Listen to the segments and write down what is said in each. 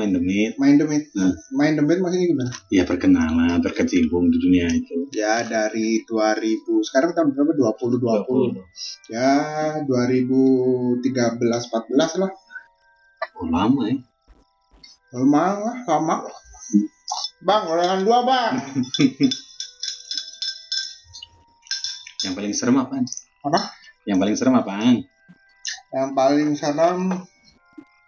main demit? Main demit. Hmm. Main demit maksudnya gimana? Ya berkenalan, berkecimpung di dunia itu. Ya dari 2000 sekarang tahun berapa? 20 20. Ya 2013 14 lah. Oh lama ya. Lama lah, lama. Bang, gorengan dua bang. Yang paling serem apaan? Apa? Yang paling serem apaan? Yang paling serem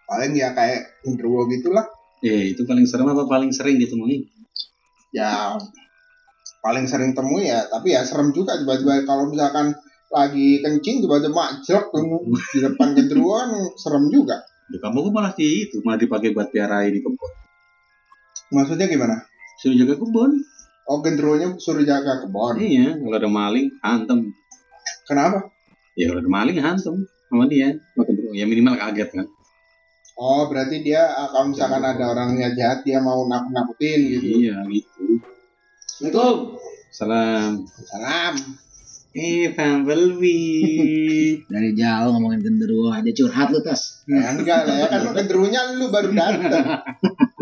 paling ya kayak genderuwo gitulah. Eh, itu paling serem apa paling sering ditemui? Ya paling sering temu ya, tapi ya serem juga tiba-tiba kalau misalkan lagi kencing tiba-tiba majlek di depan genderuwo kan serem juga. Di kampungku malah di itu, malah dipakai buat piara di kebun. Maksudnya gimana? Suruh jaga kebun. Oh genderuwonya suruh jaga kebun. Iya, kalau ada maling, hantem. Kenapa? Ya kalau ada maling, hantem sama dia. Ya minimal kaget kan. Oh berarti dia ah, kalau misalkan ada orangnya jahat dia mau nakut-nakutin gitu. Iya, gitu. Itu Salam. salam. Eh, Bumblebee. Dari jauh ngomongin genderuwo aja curhat lu tas. Ya enggak lah ya kan genderuwonya lu baru datang.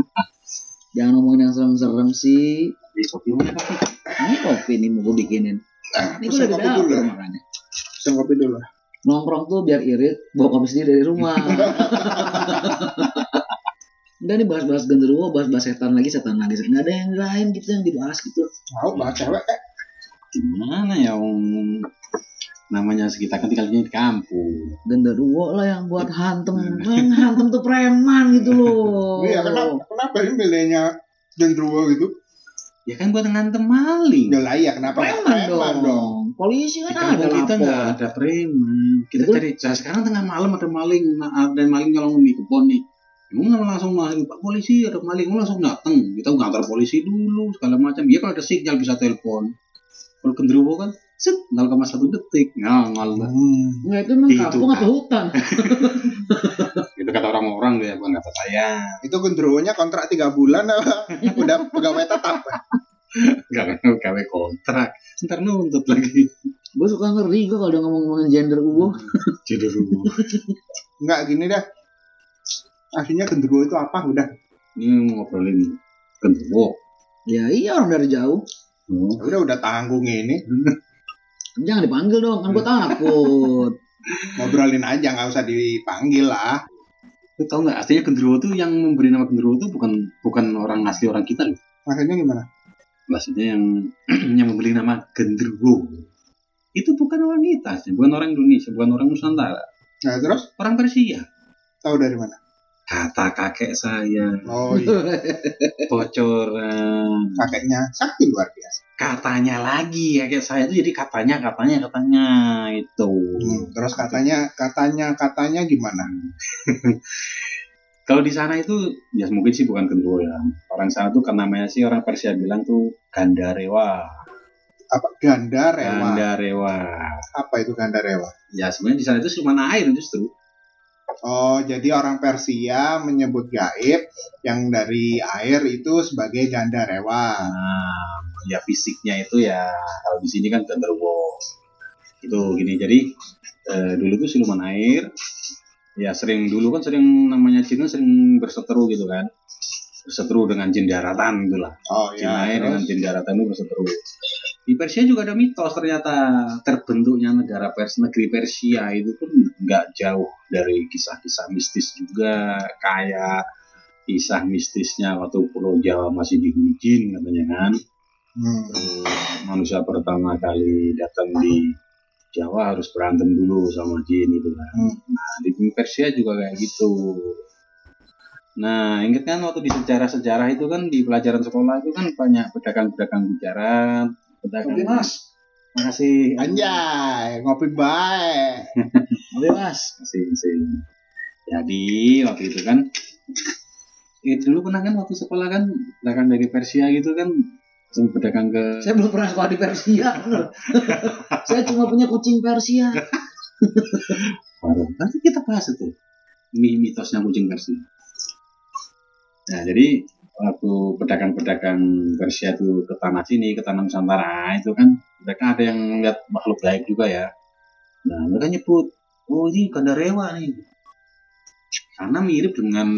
Jangan ngomongin yang serem-serem sih. Di kopi mana kopi? Ini kopi nih mau gue bikinin. Nah, Ini gue udah kopi dulu ya. makanya. Pesen kopi dulu. Nongkrong tuh biar irit, bawa kopi sendiri dari rumah. Udah nih bahas-bahas genderuwo, bahas-bahas setan lagi, setan lagi. Nggak ada yang lain gitu yang dibahas gitu. Mau bahas cewek eh. Gimana ya, Om? Namanya kita kan tinggalnya di kampung. Genderuwo lah yang buat hantem. Yang hantem tuh preman gitu loh. Iya kenapa kenapa ini milihnya genderuwo gitu? Ya kan buat ngantem maling. Ya lah iya kenapa Preman preman dong. Polisi Di kan ada kita nggak ada preman. Kita Betul. cari nah, sekarang tengah malam ada maling, ada maling nyolong di kebun nih. Emang nggak langsung maling, Pak polisi ada maling, Emang langsung datang. Kita ngantar polisi dulu segala macam. Iya kalau ada sinyal bisa telepon. Kalau genderuwo kan, set 0,1 detik, ngal lah. Hmm. Enggak itu emang Itu kampung kan. atau hutan? Itu kata orang-orang deh, bukan kata saya. Itu genderuwonya kontrak tiga bulan apa? Udah pegawai tetap. Gak gawe kontrak. Ntar nuntut lagi. Gue suka ngeri gue kalau udah ngomong-ngomongin gender uwo. Genderuwo. Enggak gini dah. Aslinya genderuwo itu apa? Udah. Ini ngobrolin genderuwo. Ya iya orang dari jauh. Ya Udah udah tanggung ini. Jangan dipanggil dong, kan gue takut. Ngobrolin aja nggak usah dipanggil lah. Lu tau nggak artinya genderuwo tuh yang memberi nama genderuwo tuh bukan bukan orang asli orang kita loh. Maksudnya gimana? Maksudnya yang yang memberi nama genderuwo itu bukan orang kita, bukan orang Indonesia, bukan orang Nusantara, Nah terus orang Persia. tahu dari mana? Kata kakek saya Oh iya. bocoran. Kakeknya sakti luar biasa. Katanya lagi kakek saya itu jadi katanya katanya katanya itu. Hmm, terus katanya katanya katanya gimana? Kalau di sana itu ya mungkin sih bukan genderuwo ya. Orang sana tuh kan namanya sih orang Persia bilang tuh gandarewa. Apa ganda rewa? Gandarewa. Apa itu ganda rewa? Ya sebenarnya di sana itu cuma air justru. Oh, jadi orang Persia menyebut gaib yang dari air itu sebagai ganda rewa. Nah, ya fisiknya itu ya kalau di sini kan genderuwo. Itu gini. Jadi eh, dulu tuh siluman air ya sering dulu kan sering namanya Cina sering berseteru gitu kan. Berseteru dengan jin daratan gitu lah. Oh Jin iya. air dengan terus? jin daratan itu berseteru. Di Persia juga ada mitos ternyata terbentuknya negara Pers negeri Persia itu pun nggak jauh dari kisah-kisah mistis juga kayak kisah mistisnya waktu Pulau Jawa masih dihuni jin katanya kan. Hmm. Terus manusia pertama kali datang di Jawa harus berantem dulu sama jin itu kan. Hmm. Nah di Persia juga kayak gitu. Nah ingat kan waktu di sejarah-sejarah itu kan di pelajaran sekolah itu kan banyak pedagang-pedagang bicara, Oke, Mas. Makasih. Anjay, ngopi baik. Oke mas. Makasih, makasih. Jadi waktu itu kan Ya, dulu pernah kan waktu sekolah kan dagang dari Persia gitu kan sempat berdagang ke Saya belum pernah sekolah di Persia. saya cuma punya kucing Persia. Nanti kita bahas itu Mi- mitosnya kucing Persia. Nah jadi waktu pedagang-pedagang Persia itu ke tanah sini, ke tanah Nusantara itu kan mereka ada yang melihat makhluk gaib juga ya. Nah mereka nyebut, oh ini Gandarewa nih, karena mirip dengan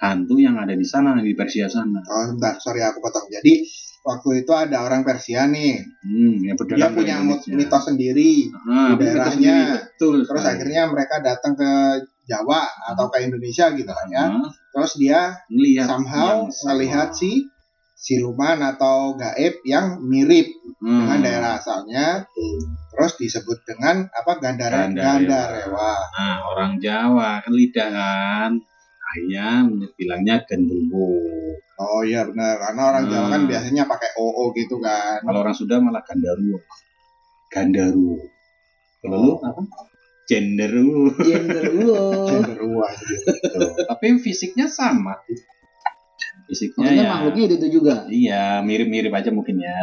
hantu yang ada di sana di Persia sana. Oh, sebentar, sorry aku potong. Jadi waktu itu ada orang Persia nih, Hmm, yang dia punya Indonesia. mitos sendiri. Ah, daerahnya. sendiri, betul. Terus sekali. akhirnya mereka datang ke Jawa atau ke Indonesia gitu kan ya. Ah, Terus dia ngelihat somehow melihat si siluman atau gaib yang mirip Hmm. dengan daerah asalnya. Terus disebut dengan apa Gandara Gandarewa. Nah, orang Jawa kan lidah kan. Akhirnya bilangnya genderuwo. Oh iya benar, karena orang Jawa kan Hmm. biasanya pakai OO gitu kan. Kalau orang Sunda malah gandaruwo. Gandaruwo. Kalau lu apa? Genderuwo. Genderuwo. Genderuwo gitu. Tapi fisiknya sama. Fisiknya Maksudnya ya. makhluknya itu, itu juga. Iya, mirip-mirip aja mungkin ya.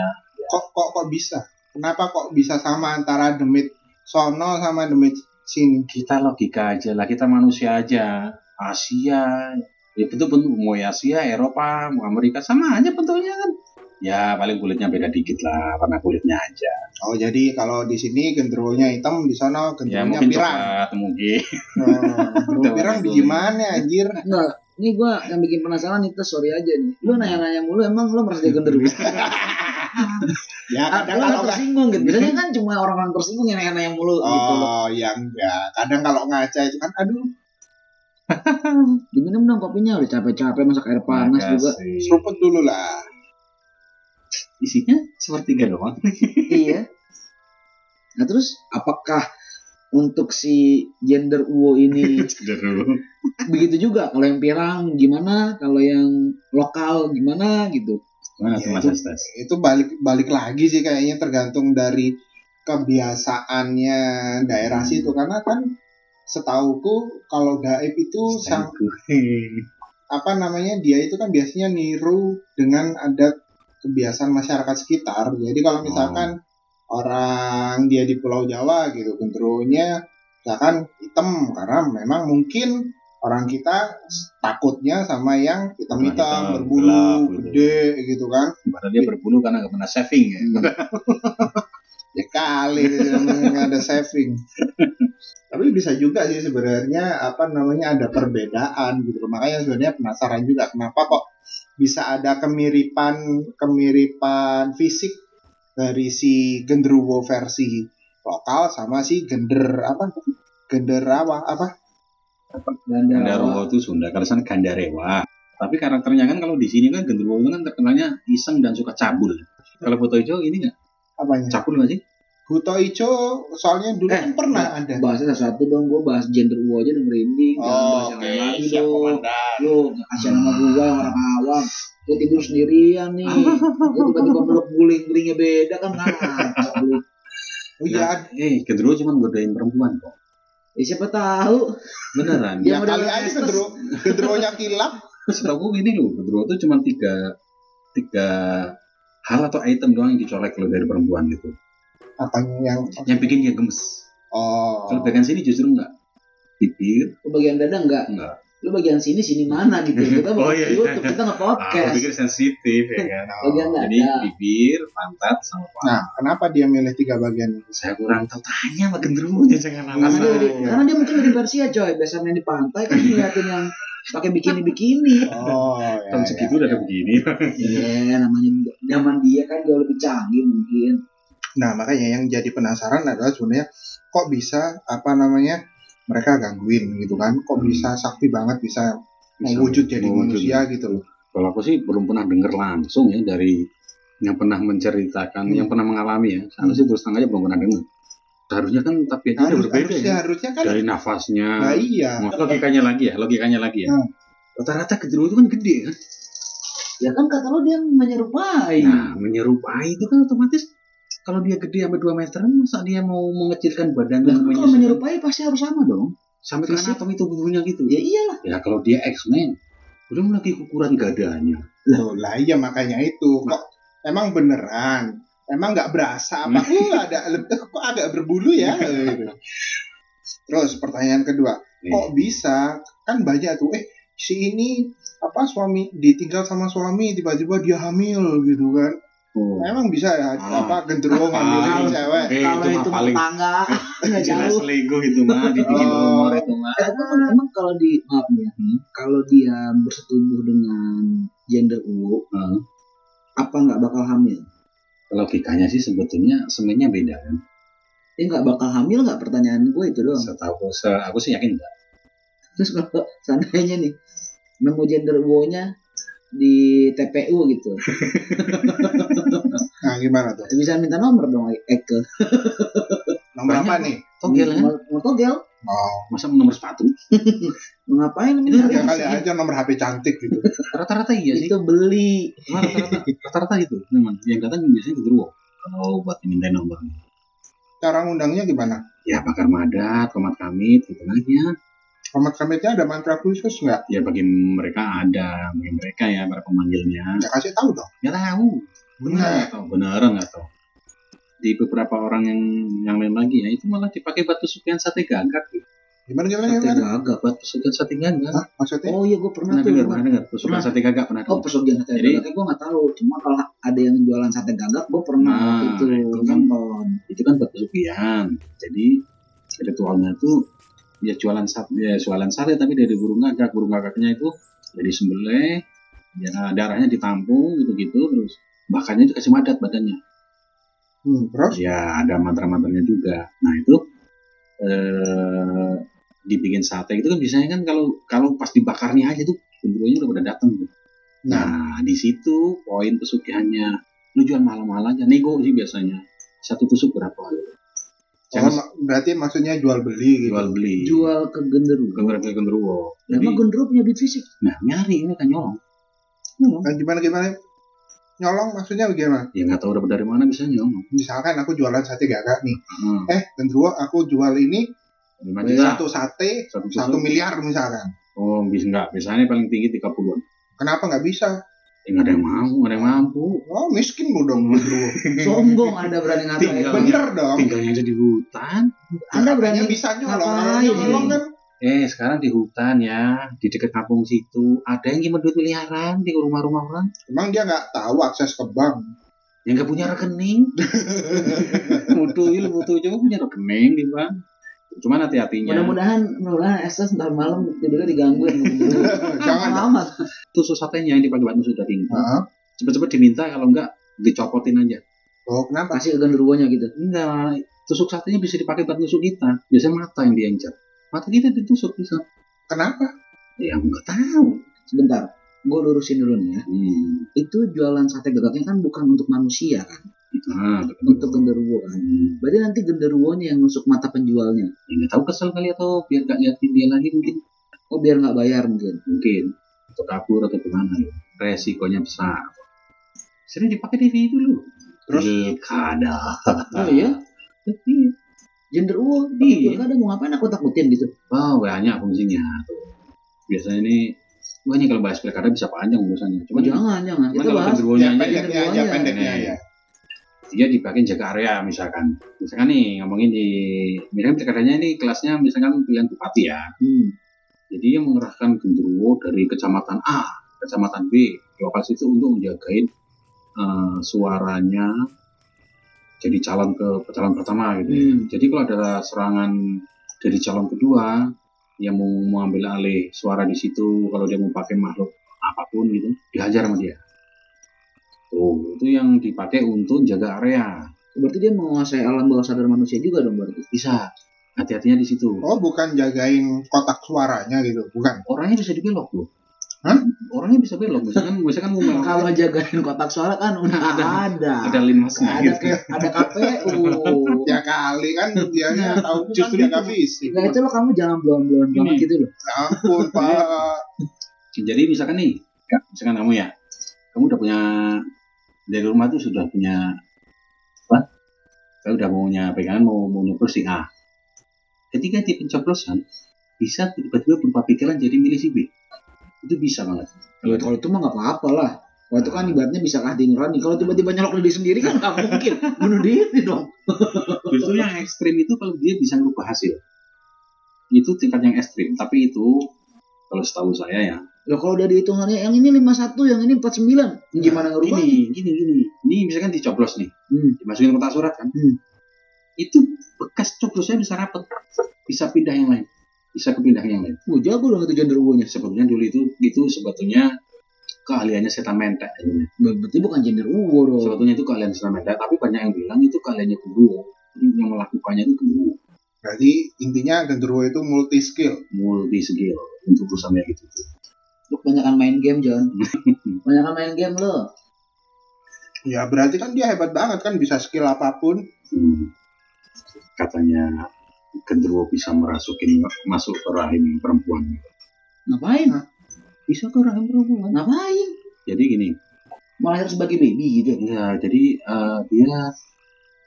Kok kok kok bisa? Kenapa kok bisa sama antara demit sono sama demit sini? Kita logika aja lah, kita manusia aja. Asia, ya bentuk bentuk mau Asia, Eropa, mau Amerika sama aja bentuknya kan. Ya paling kulitnya beda dikit lah, warna kulitnya aja. Oh jadi kalau di sini genderuwonya hitam, di sana Ya genderuwonya mungkin pirang. coklat mungkin. Oh, genderuwo pirang biji mana anjir? Enggak, ini gua yang bikin penasaran itu sorry aja nih. Lu nanya-nanya mulu emang lu merasa genderuwo? Ya Ah, kadang kalau tersinggung gitu. Biasanya kan cuma orang-orang tersinggung yang nanya-nanya mulu gitu loh. Oh ya enggak. Kadang kalau ngaca itu kan aduh Diminum dong kopinya udah capek-capek masak air panas juga. Makasih. seruput dulu lah. Isinya sepertiga doang. iya. Nah terus apakah untuk si gender uwo ini begitu juga? Kalau yang pirang gimana? Kalau yang lokal gimana gitu? Mana tuh Ya, Mas itu- Estes? Itu balik balik lagi sih kayaknya tergantung dari kebiasaannya daerah situ karena kan setauku kalau gaib itu sang apa namanya dia itu kan biasanya niru dengan adat kebiasaan masyarakat sekitar. Jadi kalau misalkan orang dia di Pulau Jawa gitu, genderuwonya misalkan hitam karena memang mungkin orang kita takutnya sama yang hitam-hitam, Hitam, berbulu, gelap gitu. gede gitu kan. Padahal dia berbulu karena nggak pernah saving ya. Ya kali nggak ada saving. Tapi bisa juga sih sebenarnya apa namanya ada perbedaan gitu. Makanya sebenarnya penasaran juga kenapa kok bisa ada kemiripan kemiripan fisik dari si genderuwo versi lokal sama si gender apa gender apa Gandarowo itu Sunda, kalau sana Gandarewa. Tapi karakternya kan kalau di sini kan Genderuwo itu kan terkenalnya iseng dan suka cabul. Kalau foto hijau ini nggak apanya cabul nggak sih? Buto Ijo soalnya dulu Eh, kan pernah ada Bahasnya satu dong, gua bahas gender uwo aja udah merinding. Jangan bahas yang lain lagi dong. komandan Lu kasih nama gua orang awam. Gua tidur sendirian nih. Gua tiba-tiba meluk guling-gulingnya beda kan ngaco lu. oh iya Eh, Genderuwo cuma godain perempuan kok. Ya siapa tahu. Beneran. Ya, ya kali aja genderuwo genderuwonya kilap Setahu gue gini loh, Genderuwo itu cuma tiga tiga hal atau item doang yang dicolek kalau dari perempuan gitu. apanya yang Yang bikin dia gemes. oh Kalau bagian sini justru enggak. Bibir Lu bagian dada enggak? enggak. Lu bagian sini sini mana gitu. Kita mau Oh, iya, iya. YouTube, kita Ah, nge-podcast. aku pikir sensitif ya kan. Bagian dada. Jadi bibir, pantat, sama paha. Nah, kenapa dia milih tiga bagian itu? Saya kurang tahu tanya sama genderuwonya jangan karena dia, karena dia mungkin dari Persia coy. Biasa main di pantai kan ngeliatin yang pakai bikini-bikini. Oh, ya, Tahun ya, segitu udah ya. ada begini. Iya, namanya zaman dia kan jauh lebih canggih mungkin. Nah, makanya yang jadi penasaran adalah sebenarnya kok bisa apa namanya mereka gangguin gitu kan? Kok bisa sakti banget bisa mewujud jadi mewujud. manusia gitu loh. Kalau aku sih belum pernah dengar langsung ya dari yang pernah menceritakan, Hmm. yang pernah mengalami ya. Seharusnya terus terang aja belum pernah dengar. Seharusnya kan tapi itu Harus, berbeda harusnya, ya. harusnya kan Dari nafasnya. nah iya. Nah, logikanya lagi ya, logikanya lagi ya. Hmm. Rata-rata genderuwo itu kan gede kan. Ya kan kata lo dia menyerupai. Nah, menyerupai itu kan otomatis kalau dia gede sampai 2 meteran, masa dia mau mengecilkan badan dan kan kalau menyerupai pasti harus sama dong. sampai ke anatomi tubuhnya gitu. Ya iyalah. Ya kalau dia X-Men, belum lagi ukuran gadanya Loh, lah iya makanya itu. Kok emang beneran? Emang nggak berasa apa? Uh, ada kok agak berbulu ya. gitu. Terus pertanyaan kedua, kok bisa? Kan banyak tuh, eh si ini apa suami ditinggal sama suami tiba-tiba dia hamil gitu kan? oh. Emang bisa ya Ah. apa genderuwo ngambilin Ah. cewek? Eh, kalau itu itu paling- tetangga nggak jelas jauh selingkuh itu mah dibikin Oh. rumor itu mah Eh, emang, emang kalau di maaf ya Hmm. kalau dia bersetubuh dengan gender uwo Hmm. apa nggak bakal hamil logikanya sih sebetulnya semennya beda kan? Dia nggak bakal hamil nggak? Pertanyaan gue itu doang. Setahu se aku sih yakin enggak terus kalau seandainya nih nemu gender uwo-nya di TPU gitu. Nah gimana tuh? bisa minta nomor dong Eke Nomor Banyak apa nih? togel kan mau togel Oh, masa nomor sepatu? Mau ngapain Itu minta ya Iya kali sih. aja nomor HP cantik gitu. rata-rata iya sih. Itu beli. Rata-rata rata-rata itu memang. Yang datang biasanya ke Gerwo kalau buat minta nomor Cara ngundangnya gimana? ya bakar madat komat kamit gitu aja Komat kamitnya ada mantra khusus nggak? ya bagi mereka ada. Bagi mereka ya para pemanggilnya. Ya kasih tahu dong. nggak tahu. Benar nggak tahu benar nggak tahu di beberapa orang yang yang lain lagi ya itu malah dipakai batu sukian sate gagak gitu. Gimana gimana sate gimana? gagak batu sukian sate gagak Hah, maksudnya? oh iya gue pernah pernah tuh dengar pernah dengar Pernah. sate gagak pernah Oh pesugihan sate Jadi- gagak gue nggak tahu. Cuma kalau ada yang jualan sate gagak gue pernah Nah, waktu itu kan- nonton. itu kan batu sukian jadi ritualnya itu ya jualan sate ya jualan sate tapi dari burung gagak burung gagaknya itu dari sembelih ya darahnya ditampung gitu gitu terus bakarnya itu kasih madat badannya Hmm, terus? ya ada mantra-mantranya juga nah itu eh dibikin sate itu kan biasanya kan kalau kalau pas dibakarnya aja tuh genderuwonya udah pada datang tuh. nah di situ poin pesugihannya lu jual malam-malam aja nego sih biasanya satu tusuk berapa gitu. Oh, Jangan ma- berarti maksudnya jual beli gitu. jual beli Jual ke genderuwo. ke genderuwo Nah, jadi emang genderuwo punya duit fisik. nah nyari ini kan nyolong nyolong Nah, gimana gimana? Nyolong maksudnya bagaimana? ya nggak tahu dapat dari mana bisa nyolong Misalkan aku jualan sate gagak nih. hmm. Eh, genderuwo aku jual ini satu sate satu satu miliar misalkan. oh bisa nggak biasanya paling tinggi 30-an Kenapa nggak bisa? ya nggak ada yang mau nggak ada yang mampu Oh, miskin lu dong genderuwo. Sombong Anda berani ngatain. Tinggal. Bener dong. tinggalnya aja di hutan Anda berani bisa nyolong. Nyolong kan Eh, sekarang di hutan ya, di dekat kampung situ, ada yang nyimpen duit miliaran di rumah-rumah orang emang dia nggak tahu akses ke bank. yang nggak punya rekening. butuh butuh coba punya rekening di bank. Cuman hati-hatinya, Mudah-mudahan, mudah-mudahan Estes ntar malam tidurnya digangguin. Jangan dong. amat. tusuk satenya yang dipakai batu sudah tinggi. Heeh. Cepet-cepet diminta, kalau enggak dicopotin aja. Oh, kenapa? Kasih ke genderuwonya gitu. Enggak, tusuk satenya bisa dipakai buat nusuk kita. Biasanya mata yang diincar. Mata kita ditusuk bisa. Kenapa? Ya nggak tahu. Sebentar, gue lurusin dulu nih ya. Hmm. Itu jualan sate gagaknya kan bukan untuk manusia kan, Nah, untuk genderuwo kan. Hmm. Berarti nanti genderuwonya yang nusuk mata penjualnya. Ya, nggak tahu kesel kali atau biar nggak liatin dia lagi mungkin. Oh biar nggak bayar mungkin. mungkin atau kabur atau gimana ya. resikonya besar sering dipakai di video dulu Terus? pilkada Oh iya? Tapi genderuwo di Iya. pilkada mau ngapain aku takutin gitu. oh banyak fungsinya tuh biasanya ini banyak kalau bahas pilkada bisa panjang urusannya cuma jangan jangan. Kita bahas genderuwonya Ya, aja pendeknya aja, pendeknya Nah, aja. dia dipakai jaga area misalkan misalkan nih ngomongin di misalkan pilkadanya ini kelasnya misalkan pilihan bupati ya Hmm. Jadi yang mengerahkan genderuwo dari kecamatan A, kecamatan B, lokal situ untuk menjagain eh, suaranya jadi calon ke calon pertama gitu. ya. Hmm. Jadi kalau ada serangan dari calon kedua yang mau mengambil alih suara di situ, kalau dia mau pakai makhluk apa pun gitu, dihajar sama dia. Tuh, itu yang dipakai untuk jaga area. Berarti dia menguasai alam bawah sadar manusia juga dong berarti. Bisa. Hati-hatinya di situ. Oh, bukan jagain kotak suaranya gitu, bukan. Orangnya bisa dibelok loh. Hah? Orangnya bisa belok. Misalkan, misalkan mau Kalau jagain kotak suara kan udah Ada. ada. ada linmasnya ada gitu. ke, ada KPU. Ya kali kan dia Nah, tahu kan justru jaga fisik. Nah itu lo kamu jangan belum-belum banget gitu loh. Ya ampun, Pak. Jadi misalkan nih, ya, misalkan kamu ya, kamu udah punya dari rumah tuh sudah punya apa? Saya udah mau punya pegangan mau mau nyoblos si A. Ketika di pencoblosan bisa tiba-tiba berubah pikiran jadi milih si B. itu bisa banget Ya, kalau itu mah nggak apa-apa lah. Kalau itu kan ibaratnya bisa di nurani. Kalau tiba-tiba nyolok diri sendiri kan nggak mungkin. Bunuh diri dong. justru yang ekstrim itu kalau dia bisa merubah hasil itu tingkat yang ekstrim tapi itu kalau setahu saya ya Loh kalau udah dihitungannya yang ini 51, yang ini 49. Gimana ngerubah? gini gini gini ini misalkan dicoblos nih Hmm. dimasukin kotak surat kan Hmm. itu bekas coblosnya bisa rapet bisa pindah yang lain bisa kepindah yang lain Gue jago dong itu genderuwonya. sebetulnya dulu itu itu sebetulnya keahliannya setan mentek ini. Berarti bukan genderuwo dong. sebetulnya itu keahlian setan mentek tapi banyak yang bilang itu keahliannya jadi yang melakukannya itu kedua Berarti intinya genderuwo itu multi skill. multi skill untuk urusannya gitu Lu kebanyakan main game, John. Kebanyakan main game lo. Ya berarti kan dia hebat banget kan bisa skill apa pun. Hmm. katanya genderuwo bisa merasukin masuk ke rahim perempuan Ngapain? bisa ke rahim perempuan Ngapain? jadi gini Melahir sebagai baby gitu. ya jadi eh, dia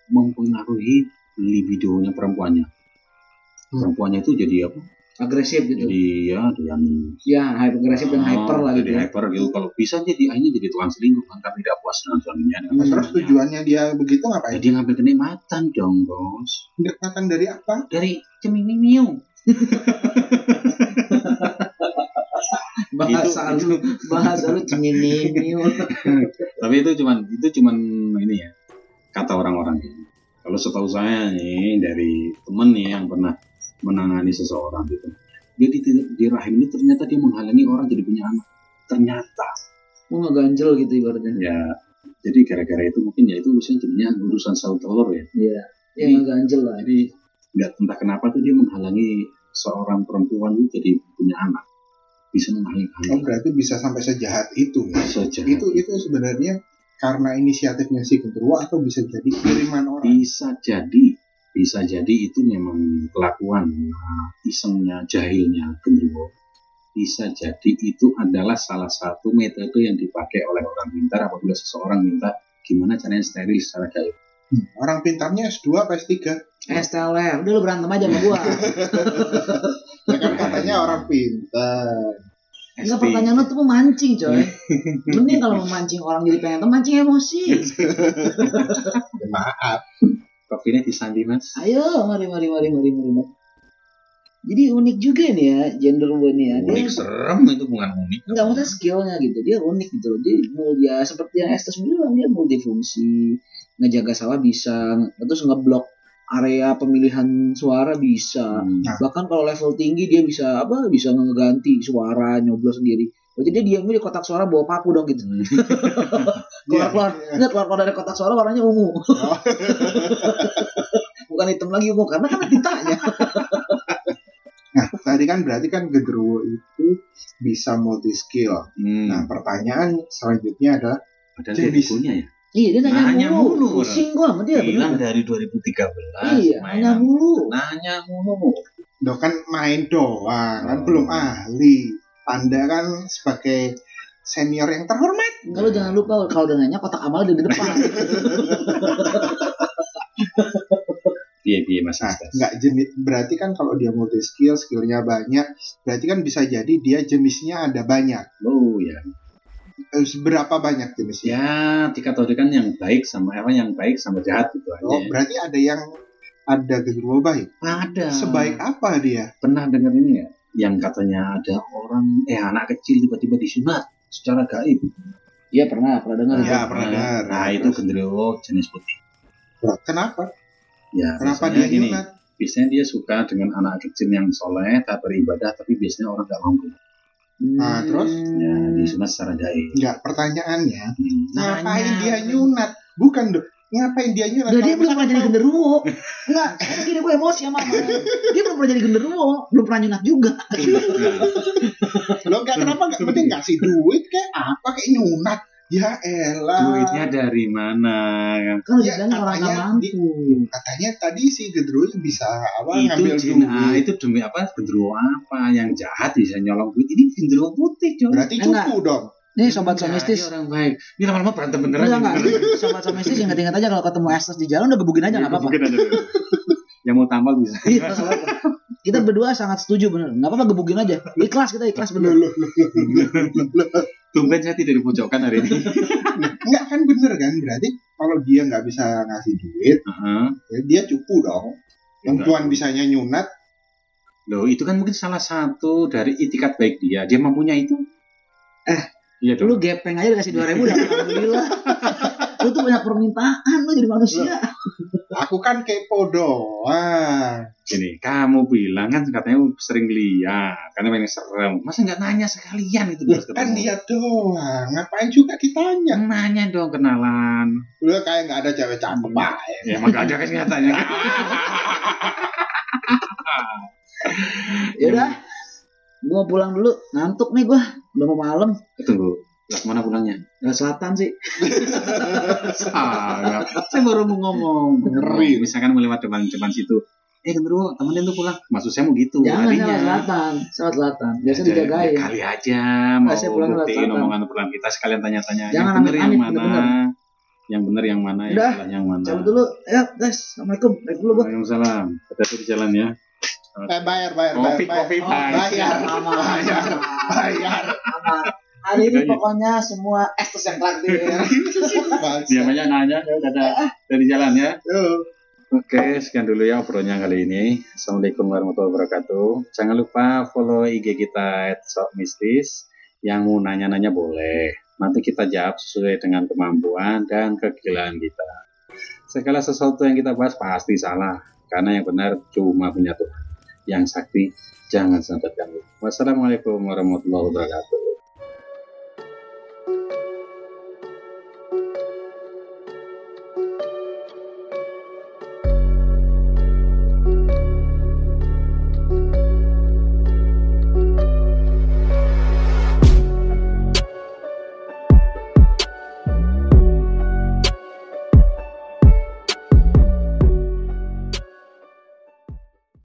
mempengaruhi libidonya perempuannya Hmm. perempuannya itu jadi apa Agresif gitu. jadi ya dia Ya, hyper agresif dan hyper lah gitu. jadi ya. hyper gitu kalau bisa jadi akhirnya jadi tukang selingkuh kan karena tidak puas dengan suaminya dengan Hmm. Terus tujuannya dia begitu Ya, ngapain? dia ngambil kenikmatan dong bos Kedekatan dari apa? dari cemimiu Bahasa lu, bahasa lu cengini tapi itu cuman itu cuman ini ya kata orang-orang ya. kalau setahu saya nih dari temen nih yang pernah menangani seseorang gitu dia di, di rahim ini ternyata dia menghalangi orang jadi punya anak ternyata Mau ngeganjel gitu ibaratnya. ya jadi gara-gara itu mungkin ya itu urusan jadinya urusan sel telur ya Iya. Ya ngeganjel lah. jadi nggak entah kenapa tuh dia menghalangi seorang perempuan itu jadi punya anak bisa menghalangi Oh anak berarti bisa sampai sejahat itu. ya? saja Itu itu sebenarnya karena inisiatifnya si genderuwo atau bisa jadi kiriman orang. bisa jadi bisa jadi itu memang kelakuan nah, isengnya jahilnya genderuwo bisa jadi itu adalah salah satu metode yang dipakai oleh orang pintar apabila seseorang minta gimana caranya steril secara gaib Orang pintarnya S2 apa S3? Esteller, udah lu berantem aja sama gua. Ya kan katanya orang pintar. Enggak pertanyaan lu tuh memancing coy. Mending kalau memancing orang jadi pengen tuh mancing emosi. Ya, maaf. Kopinya disandi mas Ayo, mari mari mari mari mari. Jadi unik juga nih ya gender ini ya. Dia unik serem itu bukan unik enggak maksudnya skillnya gitu. Dia unik gitu. Dia mau dia seperti yang Estes bilang dia multifungsi, ngejaga sawah bisa, terus ngeblok area pemilihan suara bisa. Hmm. Bahkan kalau level tinggi dia bisa apa? Bisa ngeganti suara, nyoblos sendiri. Berarti dia diamnya di kotak suara bawa paku dong gitu. Iya. Keluar keluar, enggak keluar keluar dari kotak suara warnanya ungu. Bukan hitam lagi ungu karena kan ditanya. Nah, tadi kan berarti kan genderuwo itu bisa multi skill. Hmm. Nah, pertanyaan selanjutnya adalah padahal jenis- ya Iya dia nanya, Nanya mulu. mulu, Pusing gua sama dia bilang bener. dari 2013 Iya, nanya mulu. nanya mulu Lo kan main doang, kan Oh. belum ahli. Anda kan sebagai senior yang terhormat. Kalau jangan lupa kalau udah nanya kotak amal di depan. iya iya mas Nah, nggak jenis berarti kan kalau dia multi skill, skillnya banyak, berarti kan bisa jadi dia jenisnya ada banyak. oh ya Eh, Berapa banyak jenisnya? ya dikategorikan yang baik sama apa yang baik sama jahat gitu aja Oh, berarti ada yang ada genderuwo baik. ada Sebaik apa dia? pernah dengar ini ya yang katanya ada orang eh anak kecil tiba-tiba disunat secara gaib Iya pernah, pernah dengar. Iya, pernah dengar. nah itu genderuwo jenis putih Kenapa? ya Kenapa dia gini nyunat? biasanya dia suka dengan anak kecil yang soleh tak beribadah tapi biasanya orang nggak mampu Nah, terus? ya disunat secara gaib Enggak, pertanyaannya, Hmm. ngapain Nanya. dia nyunat? Bukan dong. Ngapain dia nyunat? Dia belum pernah jadi genderuwo. Enggak, sekarang gini gue emosi sama Mama. Dia belum pernah jadi genderuwo, belum pernah nyunat juga. mau- Lo enggak kenapa enggak penting ngasih duit kayak apa kayak nyunat? Ya elah. duitnya dari mana Kan Ya, udah bilang orang katanya mampu. Katanya tadi si genderuwo bisa apa itu ngambil jin ah, duit. itu demi apa genderuwo apa yang jahat bisa nyolong duit ini genderuwo putih coy Berarti Enggak. cupu dong. Nih sobat Enggak, somistis. orang baik ini lama-lama berantem beneran Enggak enggak. Sobat somistis ingat-ingat aja kalau ketemu Estes di jalan udah gebugin aja enggak apa-apa. Mungkin aja dulu. Yang mau tampal bisa. Iya. Kita berdua sangat setuju bener. Nggak apa-apa gebukin aja. Ikhlas kita ikhlas bener. Loh, loh, loh. Tumben saya tidak dipojokkan hari ini. Enggak kan bener kan berarti kalau dia nggak bisa ngasih duit Heeh. ya dia cupu dong yang Enggak. cuman bisanya nyunat Loh, itu kan mungkin salah satu dari itikat baik dia. Dia mampunya itu. Eh, iya dong. Lu gepeng aja dikasih 2000 ribu alhamdulillah. Lu tuh banyak permintaan lu jadi manusia. Aku kan kepo doang Gini, kamu bilang kan katanya sering lihat karena pengen serem. Masa nggak nanya sekalian itu terus kan dia doang ngapain juga kitanya Nanya dong kenalan. lu kayak nggak ada cewek cakep Hmm. aja Ya emang gak ada kan nyatanya. Ya udah. Gua pulang dulu, ngantuk nih gua. Udah mau malam. Tunggu, lah ke mana pulangnya? Ke selatan sih. Salah. Saya baru mau ngomong. Ngeri. Misalkan melewat depan depan situ. Eh, gendero, temenin tuh pulang. Maksud saya mau gitu. Jangan tadinya. lewat selatan, lewat selatan. Biasa dijagain. ya Kali aja mau saya pulang lewat buktiin selatan. omongan pulang kita sekalian tanya-tanya. Jangan yang bener yang mana? bener-bener. Yang bener yang mana? Yang Udah, salah yang mana? Cabut dulu. Ya, guys. Assalamualaikum. Baik dulu gua. Waalaikumsalam. Hati-hati di jalan ya. eh bayar bayar Kopi, bayar, kopi, bayar. Pak. bayar Aman. bayar bayar Aman. Hari ini pokoknya semua estes yang traktir. Dia banyak nanya, ya udah ada dari jalan ya. Oke, sekian dulu ya obrolannya kali ini. Assalamualaikum warahmatullahi wabarakatuh. Jangan lupa follow IG kita @sokmistis. Yang mau nanya-nanya boleh. Nanti kita jawab sesuai dengan kemampuan dan kegilaan kita. Segala sesuatu yang kita bahas pasti salah, karena yang benar cuma punya Tuhan. Yang sakti jangan sampai ganggu. Wassalamualaikum warahmatullahi wabarakatuh.